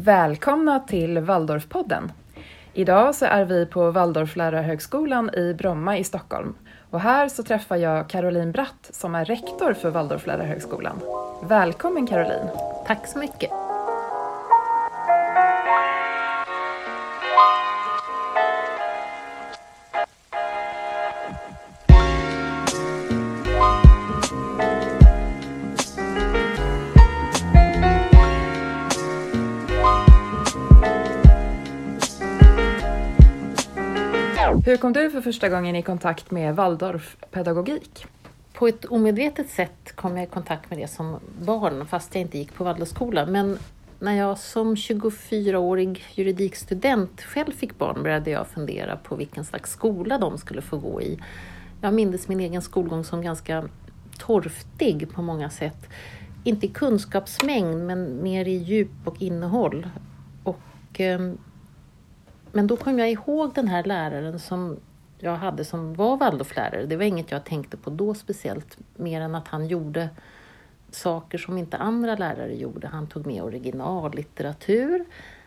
Välkomna till Waldorfpodden. Idag så är vi på Waldorflärarhögskolan i Bromma i Stockholm och här så träffar jag Caroline Bratt som är rektor för Waldorflärarhögskolan. Välkommen Caroline! Tack så mycket! Hur kom du för första gången i kontakt med Waldorfpedagogik? På ett omedvetet sätt kom jag i kontakt med det som barn fast jag inte gick på Waldorfskola. Men när jag som 24-årig juridikstudent själv fick barn började jag fundera på vilken slags skola de skulle få gå i. Jag mindes min egen skolgång som ganska torftig på många sätt. Inte i kunskapsmängd men mer i djup och innehåll. Och, ehm, men då kom jag ihåg den här läraren som jag hade som var Waldorflärare. Det var inget jag tänkte på då speciellt, mer än att han gjorde saker som inte andra lärare gjorde. Han tog med originallitteratur,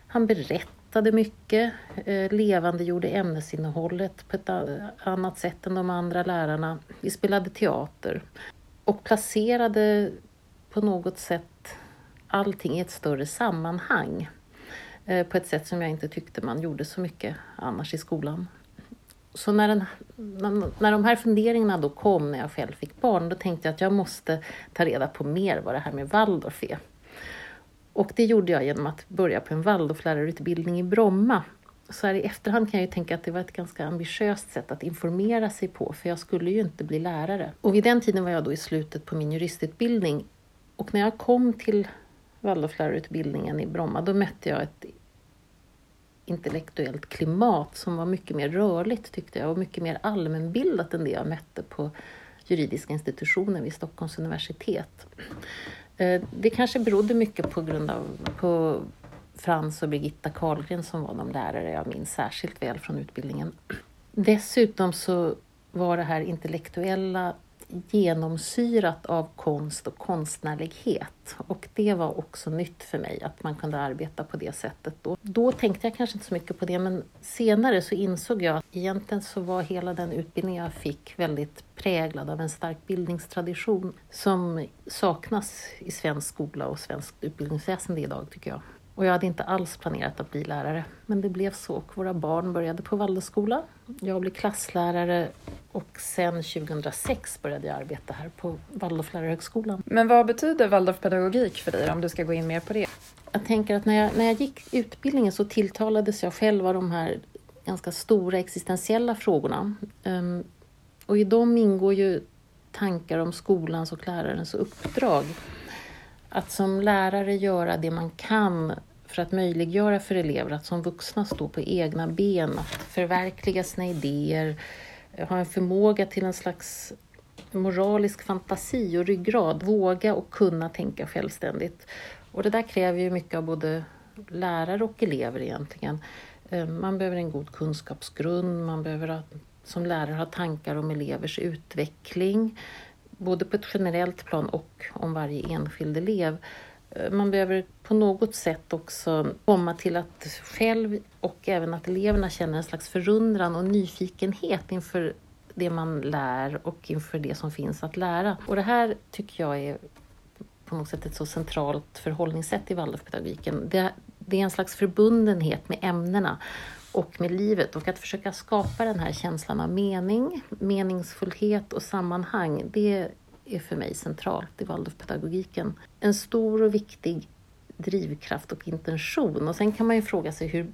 han berättade mycket, eh, levande gjorde ämnesinnehållet på ett annat sätt än de andra lärarna. Vi spelade teater och placerade på något sätt allting i ett större sammanhang Eh, på ett sätt som jag inte tyckte man gjorde så mycket annars i skolan. Så när, den, när de här funderingarna då kom när jag själv fick barn, då tänkte jag att jag måste ta reda på mer vad det här med Waldorf är. Och det gjorde jag genom att börja på en Waldorflärarutbildning i Bromma. Så här i efterhand kan jag ju tänka att det var ett ganska ambitiöst sätt att informera sig på, för jag skulle ju inte bli lärare. Och vid den tiden var jag då i slutet på min juristutbildning. Och när jag kom till Waldorflärarutbildningen i Bromma, då mötte jag ett intellektuellt klimat som var mycket mer rörligt tyckte jag och mycket mer allmänbildat än det jag mötte på juridiska institutionen vid Stockholms universitet. Eh, det kanske berodde mycket på grund av på Frans och Birgitta Karlgren som var de lärare jag minns särskilt väl från utbildningen. Dessutom så var det här intellektuella genomsyrat av konst och konstnärlighet. Och det var också nytt för mig, att man kunde arbeta på det sättet. Då, då tänkte jag kanske inte så mycket på det, men senare så insåg jag att egentligen så var hela den utbildning jag fick väldigt präglad av en stark bildningstradition som saknas i svensk skola och svenskt utbildningsväsende idag, tycker jag. Och jag hade inte alls planerat att bli lärare. Men det blev så och våra barn började på Waldorfskola. Jag blev klasslärare och sen 2006 började jag arbeta här på Waldorflärarhögskolan. Men vad betyder Waldorfpedagogik för dig om du ska gå in mer på det? Jag tänker att när jag, när jag gick utbildningen så tilltalades jag själv av de här ganska stora existentiella frågorna. Um, och i dem ingår ju tankar om skolans och lärarens uppdrag. Att som lärare göra det man kan för att möjliggöra för elever att som vuxna stå på egna ben, att förverkliga sina idéer, eh, ha en förmåga till en slags moralisk fantasi och ryggrad, våga och kunna tänka självständigt. Och det där kräver ju mycket av både lärare och elever egentligen. Eh, man behöver en god kunskapsgrund, man behöver som lärare ha tankar om elevers utveckling, både på ett generellt plan och om varje enskild elev. Eh, man behöver på något sätt också komma till att själv och även att eleverna känner en slags förundran och nyfikenhet inför det man lär och inför det som finns att lära. Och det här tycker jag är på något sätt ett så centralt förhållningssätt i Waldorfpedagogiken. Det, det är en slags förbundenhet med ämnena och med livet och att försöka skapa den här känslan av mening, meningsfullhet och sammanhang. Det är för mig centralt i Waldorfpedagogiken. En stor och viktig drivkraft och intention. Och sen kan man ju fråga sig hur,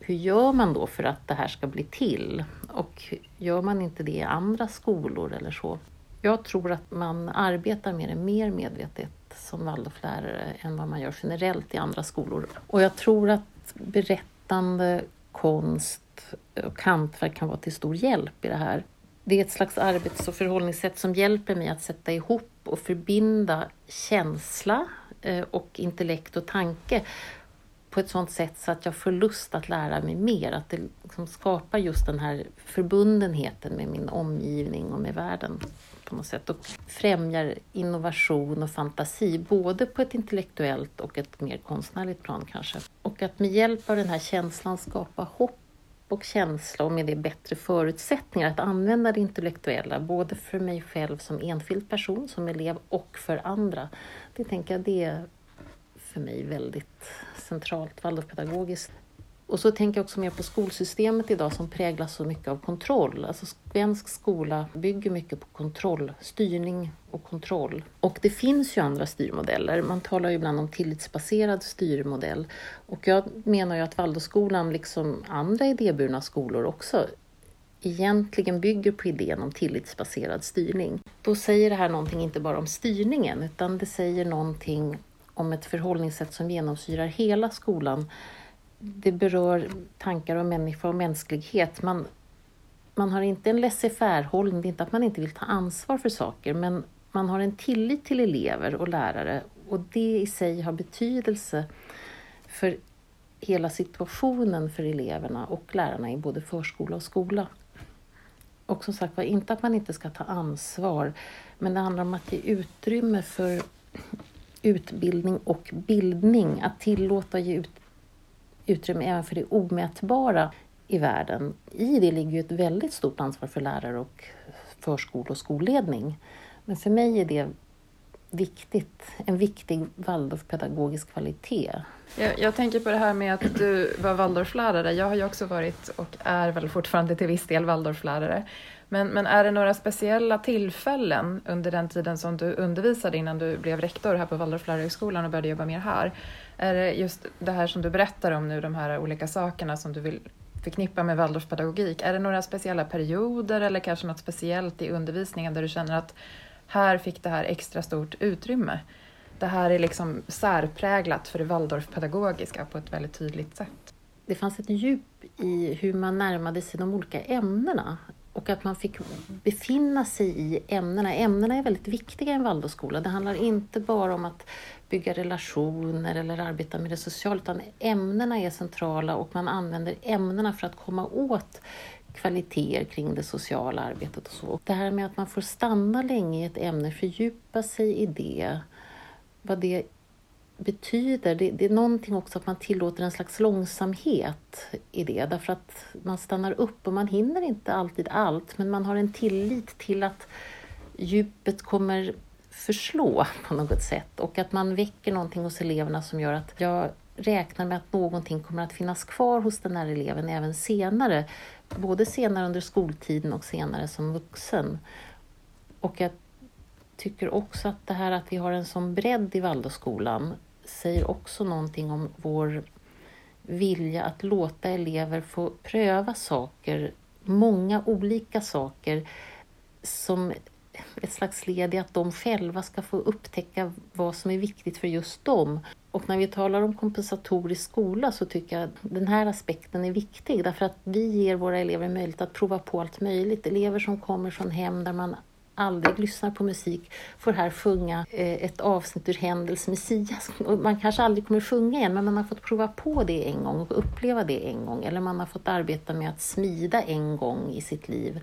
hur gör man då för att det här ska bli till? Och gör man inte det i andra skolor eller så? Jag tror att man arbetar med det mer medvetet som Waldorflärare än vad man gör generellt i andra skolor. Och jag tror att berättande, konst och hantverk kan vara till stor hjälp i det här det är ett slags arbets och förhållningssätt som hjälper mig att sätta ihop och förbinda känsla eh, och intellekt och tanke på ett sådant sätt så att jag får lust att lära mig mer. Att det liksom skapar just den här förbundenheten med min omgivning och med världen på något sätt och främjar innovation och fantasi, både på ett intellektuellt och ett mer konstnärligt plan kanske. Och att med hjälp av den här känslan skapa hopp och känsla och med det bättre förutsättningar att använda det intellektuella, både för mig själv som enskild person, som elev och för andra. Det tänker jag det är för mig väldigt centralt Waldorfpedagogiskt. Och så tänker jag också mer på skolsystemet idag som präglas så mycket av kontroll. Alltså svensk skola bygger mycket på kontroll, styrning och kontroll. Och det finns ju andra styrmodeller. Man talar ju ibland om tillitsbaserad styrmodell. Och jag menar ju att Waldorfskolan, liksom andra idéburna skolor också, egentligen bygger på idén om tillitsbaserad styrning. Då säger det här någonting inte bara om styrningen, utan det säger någonting om ett förhållningssätt som genomsyrar hela skolan det berör tankar om människa och mänsklighet. Man, man har inte en laissez-faire-hållning, det är inte att man inte vill ta ansvar för saker, men man har en tillit till elever och lärare och det i sig har betydelse för hela situationen för eleverna och lärarna i både förskola och skola. Och som sagt var, inte att man inte ska ta ansvar, men det handlar om att ge utrymme för utbildning och bildning, att tillåta ge ut, utrymme även för det omätbara i världen. I det ligger ju ett väldigt stort ansvar för lärare och förskol och skolledning. Men för mig är det viktigt, en viktig Waldorfpedagogisk kvalitet. Jag, jag, tänker på det här med att du var Waldorflärare. Jag har ju också varit och är väl fortfarande till viss del Waldorflärare. Men, men är det några speciella tillfällen under den tiden som du undervisade innan du blev rektor här på Waldorflärarhögskolan och började jobba mer här? Är det just det här som du berättar om nu, de här olika sakerna som du vill förknippa med Waldorfpedagogik? Är det några speciella perioder eller kanske något speciellt i undervisningen där du känner att här fick det här extra stort utrymme? Det här är liksom särpräglat för det Waldorfpedagogiska på ett väldigt tydligt sätt. Det fanns ett djup i hur man närmade sig de olika ämnena och att man fick befinna sig i ämnena. Ämnena är väldigt viktiga i en Waldorfskola. Det handlar inte bara om att bygga relationer eller arbeta med det sociala, utan ämnena är centrala och man använder ämnena för att komma åt kvaliteter kring det sociala arbetet och så. Det här med att man får stanna länge i ett ämne, fördjupa sig i det, vad det betyder. Det, det, är någonting också att man tillåter en slags långsamhet i det, därför att man stannar upp och man hinner inte alltid allt, men man har en tillit till att djupet kommer förslå på något sätt och att man väcker någonting hos eleverna som gör att jag räknar med att någonting kommer att finnas kvar hos den här eleven även senare, både senare under skoltiden och senare som vuxen. Och jag tycker också att det här att vi har en sån bredd i Waldorfskolan säger också någonting om vår vilja att låta elever få pröva saker, många olika saker, som ett slags led i att de själva ska få upptäcka vad som är viktigt för just dem. Och när vi talar om kompensatorisk skola så tycker jag att den här aspekten är viktig därför att vi ger våra elever möjlighet att prova på allt möjligt. Elever som kommer från hem där man aldrig lyssnar på musik får här sjunga eh, ett avsnitt ur Händels Messias. Man kanske aldrig kommer sjunga igen, men man har fått prova på det en gång och uppleva det en gång. Eller man har fått arbeta med att smida en gång i sitt liv.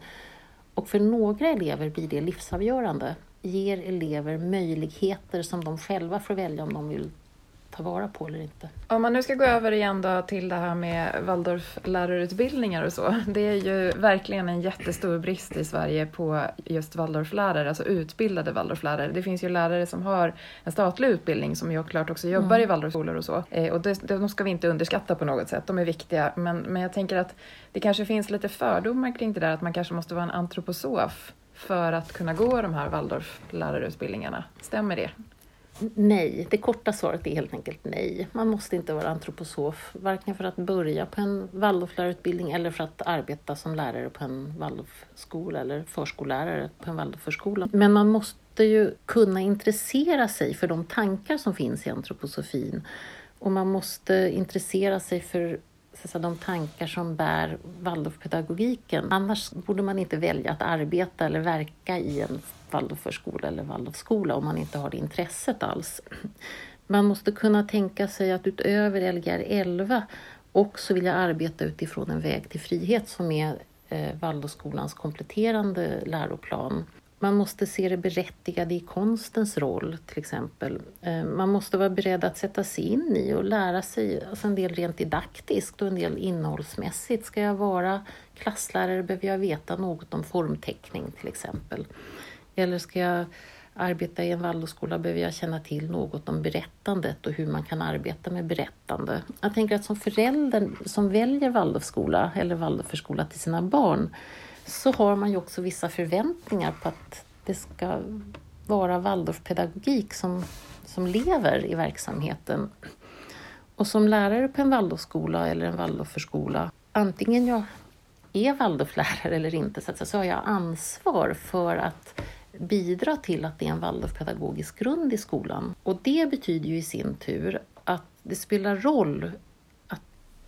Och för några elever blir det livsavgörande. Ger elever möjligheter som de själva får välja om de vill ta vara på eller inte. Om man nu ska gå över igen då till det här med Waldorflärarutbildningar och så. Det är ju verkligen en jättestor brist i Sverige på just Waldorflärare, alltså utbildade Waldorflärare. Det finns ju lärare som har en statlig utbildning som ju klart också jobbar mm. i Waldorfskolor och så. Eh, och det, de ska vi inte underskatta på något sätt, de är viktiga. Men, men jag tänker att det kanske finns lite fördomar kring det där att man kanske måste vara en antroposof för att kunna gå de här Waldorflärarutbildningarna. Stämmer det? Nej, det korta svaret är helt enkelt nej. Man måste inte vara antroposof, varken för att börja på en Waldorflärarutbildning eller för att arbeta som lärare på en Waldorfskola eller förskollärare på en Waldorfförskola. Men man måste ju kunna intressera sig för de tankar som finns i antroposofin och man måste intressera sig för så de tankar som bär Waldorfpedagogiken. Annars borde man inte välja att arbeta eller verka i en Waldorfförskola eller Waldorfskola om man inte har det intresset alls. Man måste kunna tänka sig att utöver Lgr 11 också vilja arbeta utifrån en väg till frihet som är eh, Waldorfskolans kompletterande läroplan. Man måste se det berättigade i konstens roll till exempel. Eh, man måste vara beredd att sätta sig in i och lära sig alltså en del rent didaktiskt och en del innehållsmässigt. Ska jag vara klasslärare behöver jag veta något om formteckning till exempel. Eller ska jag arbeta i en Waldorfskola behöver jag känna till något om berättandet och hur man kan arbeta med berättande. Jag tänker att som förälder som väljer Waldorfskola eller Waldorförskola till sina barn så har man ju också vissa förväntningar på att det ska vara Waldorfpedagogik som, som lever i verksamheten. Och som lärare på en Waldorfskola eller en waldorfförskola, antingen jag är Waldorflärare eller inte, så, att så har jag ansvar för att bidra till att det är en Waldorfpedagogisk grund i skolan. Och det betyder ju i sin tur att det spelar roll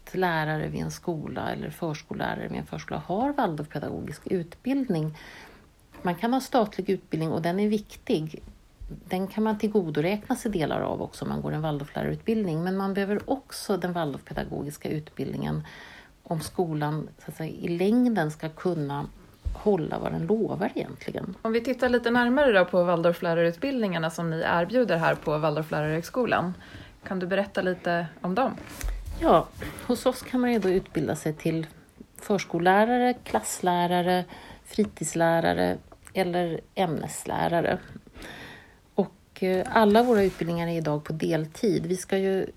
att lärare vid en skola eller förskollärare vid en förskola har Waldorfpedagogisk utbildning. Man kan ha statlig utbildning och den är viktig. Den kan man tillgodoräkna sig delar av också om man går en Waldorflärarutbildning, men man behöver också den Waldorfpedagogiska utbildningen om skolan så att säga, i längden ska kunna hålla vad den lovar egentligen. Om vi tittar lite närmare då på Waldorflärarutbildningarna som ni erbjuder här på Waldorflärarhögskolan. Kan du berätta lite om dem? Ja, hos oss kan man ju då utbilda sig till förskollärare, klasslärare, fritidslärare eller ämneslärare. Och eh, alla våra utbildningar är idag på deltid. Vi ska ju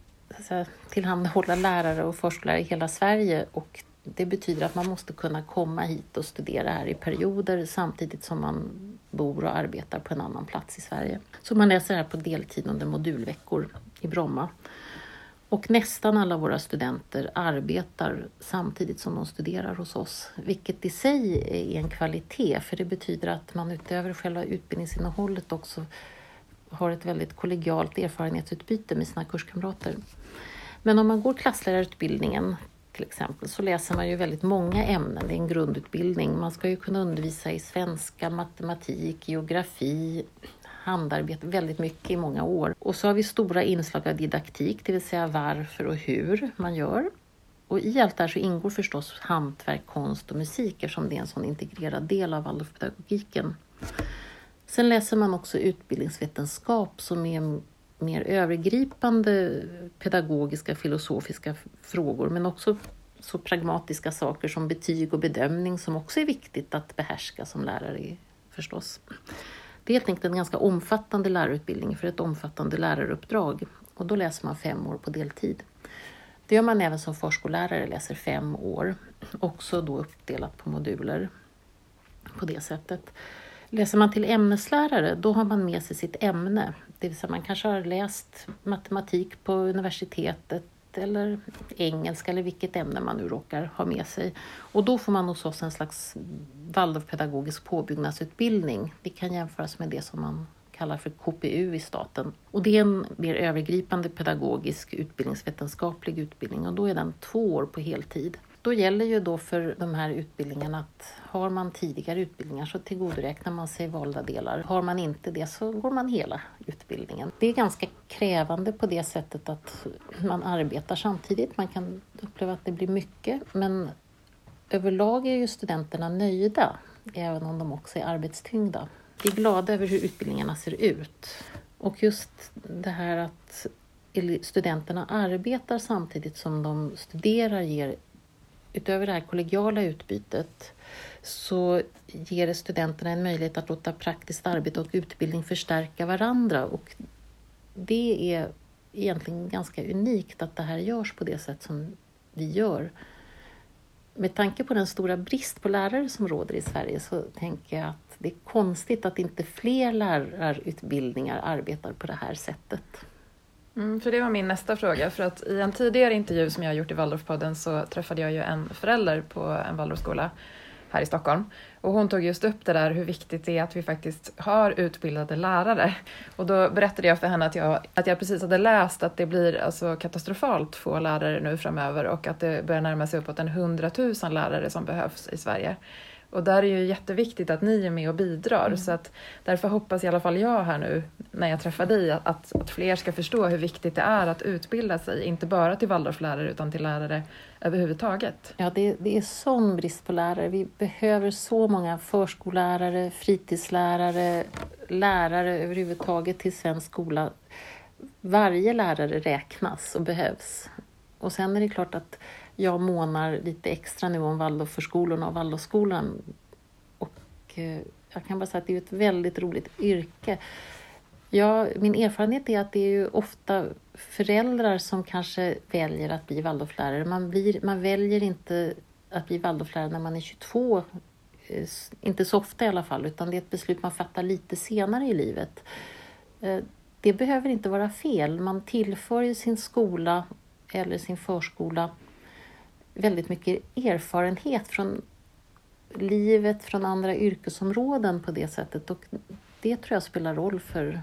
säga, tillhandahålla lärare och förskollärare i hela Sverige och det betyder att man måste kunna komma hit och studera här i perioder samtidigt som man bor och arbetar på en annan plats i Sverige. Så man läser här på deltid under modulveckor i Bromma. Och nästan alla våra studenter arbetar samtidigt som de studerar hos oss, vilket i sig är en kvalitet, för det betyder att man utöver själva utbildningsinnehållet också har ett väldigt kollegialt erfarenhetsutbyte med sina kurskamrater. Men om man går klasslärarutbildningen till exempel så läser man ju väldigt många ämnen, det är en grundutbildning. Man ska ju kunna undervisa i svenska, matematik, geografi, handarbete väldigt mycket i många år. Och så har vi stora inslag av didaktik, det vill säga varför och hur man gör. Och i allt det här så ingår förstås hantverk, konst och musik eftersom det är en sån integrerad del av Waldorfpedagogiken. Sen läser man också utbildningsvetenskap som är mer övergripande pedagogiska, filosofiska frågor men också så pragmatiska saker som betyg och bedömning som också är viktigt att behärska som lärare förstås. Det är helt enkelt en ganska omfattande lärarutbildning för ett omfattande läraruppdrag och då läser man fem år på deltid. Det gör man även som förskollärare, läser fem år, också då uppdelat på moduler på det sättet. Läser man till ämneslärare, då har man med sig sitt ämne. Det vill säga man kanske har läst matematik på universitetet eller engelska eller vilket ämne man nu råkar ha med sig. Och då får man hos oss en slags Waldorfpedagogisk påbyggnadsutbildning. Det kan jämföras med det som man kallar för KPU i staten. Och det är en mer övergripande pedagogisk utbildningsvetenskaplig utbildning och då är den två år på heltid. Då gäller ju då för de här utbildningarna att har man tidigare utbildningar så tillgodoräknar man sig valda delar. Har man inte det så går man hela utbildningen. Det är ganska krävande på det sättet att man arbetar samtidigt. Man kan uppleva att det blir mycket men överlag är ju studenterna nöjda även om de också är arbetstyngda. Vi är glada över hur utbildningarna ser ut. Och just det här att studenterna arbetar samtidigt som de studerar ger utöver det här kollegiala utbytet så ger det studenterna en möjlighet att låta praktiskt arbete och utbildning förstärka varandra. Och det är egentligen ganska unikt att det här görs på det sätt som vi gör. Med tanke på den stora brist på lärare som råder i Sverige så tänker jag att det är konstigt att inte fler lärarutbildningar arbetar på det här sättet. Mm, för det var min nästa fråga. För att i en tidigare intervju som jag har gjort i Waldorfpodden så träffade jag ju en förälder på en Waldorfskola här i Stockholm. Och hon tog just upp det där hur viktigt det är att vi faktiskt har utbildade lärare. Och då berättade jag för henne att jag, att jag precis hade läst att det blir alltså katastrofalt få lärare nu framöver och att det börjar närma sig uppåt en hundratusen lärare som behövs i Sverige. Och där är ju jätteviktigt att ni är med och bidrar. Mm. Så att därför hoppas i alla fall jag här nu när jag träffar dig att, att fler ska förstå hur viktigt det är att utbilda sig, inte bara till Waldorflärare utan till lärare överhuvudtaget. Ja, det, det är sån brist på lärare. Vi behöver så många förskollärare, fritidslärare, lärare överhuvudtaget till svensk skola. Varje lärare räknas och behövs. Och sen är det klart att jag månar lite extra nu om Waldorfförskolorna och Waldorfskolan. Och eh, jag kan bara säga att det är ett väldigt roligt yrke. Ja, min erfarenhet är att det är ju ofta föräldrar som kanske väljer att bli Waldorflärare. Man, blir, man väljer inte att bli Waldorflärare när man är 22, eh, inte så ofta i alla fall, utan det är ett beslut man fattar lite senare i livet. Eh, det behöver inte vara fel. Man tillför ju sin skola eller sin förskola väldigt mycket erfarenhet från livet, från andra yrkesområden på det sättet. Och det tror jag spelar roll för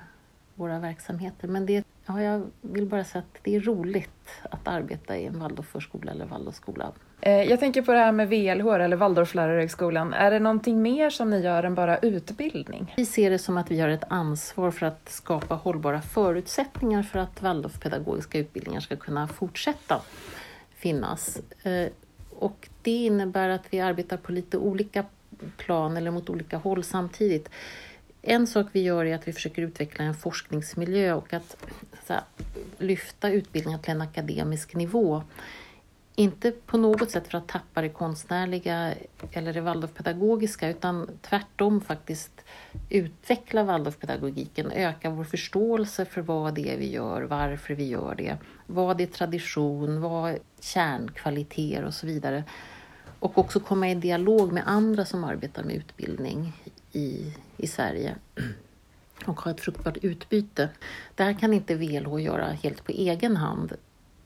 våra verksamheter. Men det, ja, jag vill bara säga att det är roligt att arbeta i en Waldorfförskola eller Waldorfskola. Eh, jag tänker på det här med VLH eller Waldorflärarhögskolan. Är det någonting mer som ni gör än bara utbildning? Vi ser det som att vi har ett ansvar för att skapa hållbara förutsättningar för att Waldorfpedagogiska utbildningar ska kunna fortsätta finnas. Eh, och det innebär att vi arbetar på lite olika plan eller mot olika håll samtidigt. En sak vi gör är att vi försöker utveckla en forskningsmiljö och att här, lyfta utbildningen till en akademisk nivå. Inte på något sätt för att tappa det konstnärliga eller det Waldorfpedagogiska utan tvärtom faktiskt utveckla Waldorfpedagogiken, öka vår förståelse för vad det är vi gör, varför vi gör det, vad är tradition, vad är kärnkvaliteter och så vidare. Och också komma i dialog med andra som arbetar med utbildning i, i Sverige och ha ett fruktbart utbyte. Det här kan inte VLH göra helt på egen hand.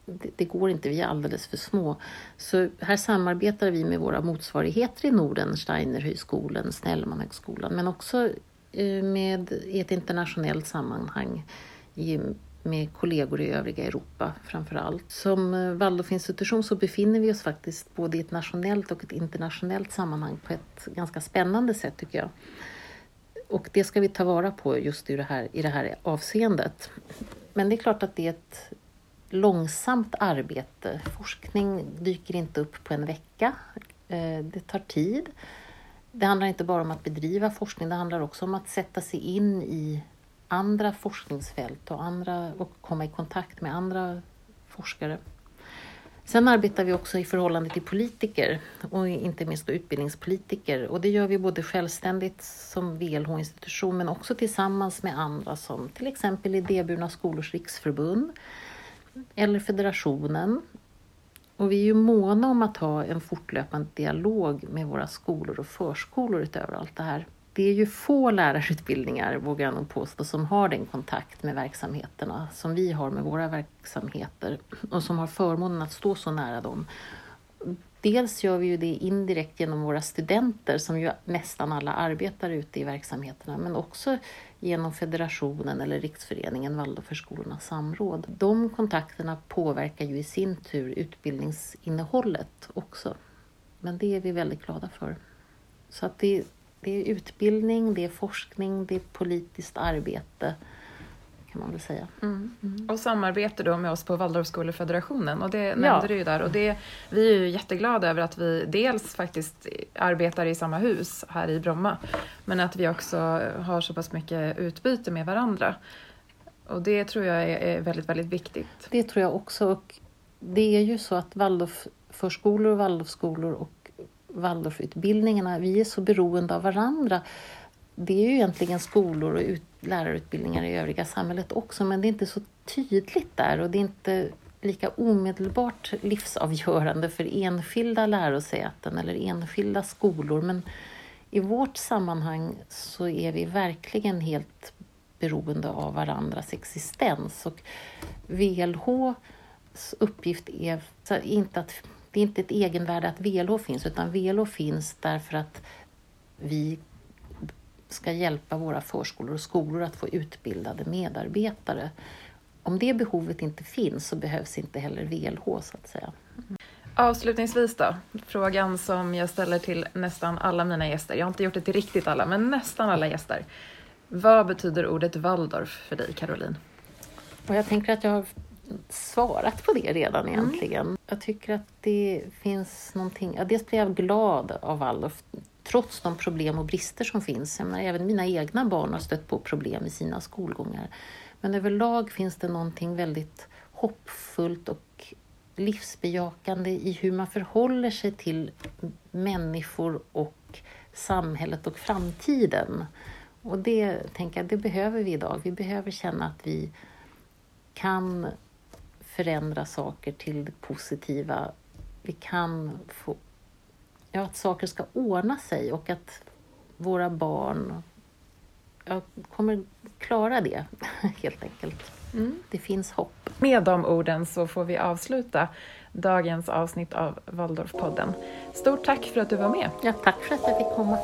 Det, det, går inte, vi är alldeles för små. Så här samarbetar vi med våra motsvarigheter i Norden, Steinerhögskolan, Snellmanhögskolan, men också eh, med, i ett internationellt sammanhang med kollegor i övriga Europa framför allt. Som eh, Waldorfinstitution så befinner vi oss faktiskt både i ett nationellt och ett internationellt sammanhang på ett ganska spännande sätt tycker jag. Och det ska vi ta vara på just i det här, i det här avseendet. Men det är klart att det är ett långsamt arbete. Forskning dyker inte upp på en vecka. Eh, det tar tid. Det handlar inte bara om att bedriva forskning, det handlar också om att sätta sig in i andra forskningsfält och, andra, och komma i kontakt med andra forskare. Sen arbetar vi också i förhållande till politiker och inte minst utbildningspolitiker. Och det gör vi både självständigt som VLH-institution men också tillsammans med andra som till exempel Idéburna skolors riksförbund eller federationen. Och vi är ju måna om att ha en fortlöpande dialog med våra skolor och förskolor utöver allt det här det är ju få lärarutbildningar, vågar jag nog påstå, som har den kontakt med verksamheterna som vi har med våra verksamheter och som har förmånen att stå så nära dem. Dels gör vi ju det indirekt genom våra studenter som ju nästan alla arbetar ute i verksamheterna men också genom federationen eller riksföreningen Waldorförskolornas samråd. De kontakterna påverkar ju i sin tur utbildningsinnehållet också. Men det är vi väldigt glada för. Så att det det är utbildning, det är forskning, det är politiskt arbete kan man väl säga. Mm. Mm. Och samarbete då med oss på Waldorfskolefederationen och det nämnde ja. du ju där och det, vi är ju jätteglada över att vi dels faktiskt arbetar i samma hus här i Bromma men att vi också har så pass mycket utbyte med varandra. Och det tror jag är väldigt, väldigt viktigt. Det tror jag också och det är ju så att Waldorfförskolor och Waldorfskolor och Waldorfutbildningarna, vi är så beroende av varandra. Det är ju egentligen skolor och ut, lärarutbildningar i övriga samhället också, men det är inte så tydligt där och det är inte lika omedelbart livsavgörande för enskilda lärosäten eller enskilda skolor. Men i vårt sammanhang så är vi verkligen helt beroende av varandras existens. Och VLHs uppgift är inte att det är inte ett egenvärde att VLH finns, utan VLH finns därför att vi ska hjälpa våra förskolor och skolor att få utbildade medarbetare. Om det behovet inte finns så behövs inte heller VLH så att säga. Avslutningsvis då, frågan som jag ställer till nästan alla mina gäster. Jag har inte gjort det till riktigt alla, men nästan alla gäster. Vad betyder ordet Waldorf för dig, Caroline? Och jag tänker att jag har svarat på det redan Mm. egentligen. Jag tycker att det finns någonting... Ja, dels blir jag glad av Waldorf, trots de problem och brister som finns. Jag menar, även mina egna barn har stött på problem i sina skolgångar. Men överlag finns det någonting väldigt hoppfullt och livsbejakande i hur man förhåller sig till människor och samhället och framtiden. Och det tänker jag, det behöver vi idag. Vi behöver känna att vi kan förändra saker till det positiva. Vi kan få... Ja, att saker ska ordna sig och att våra barn ja, kommer klara det, helt enkelt. Det finns hopp. Med de orden så får vi avsluta dagens avsnitt av Waldorfpodden. Stort tack för att du var med. Ja, tack för att jag fick komma.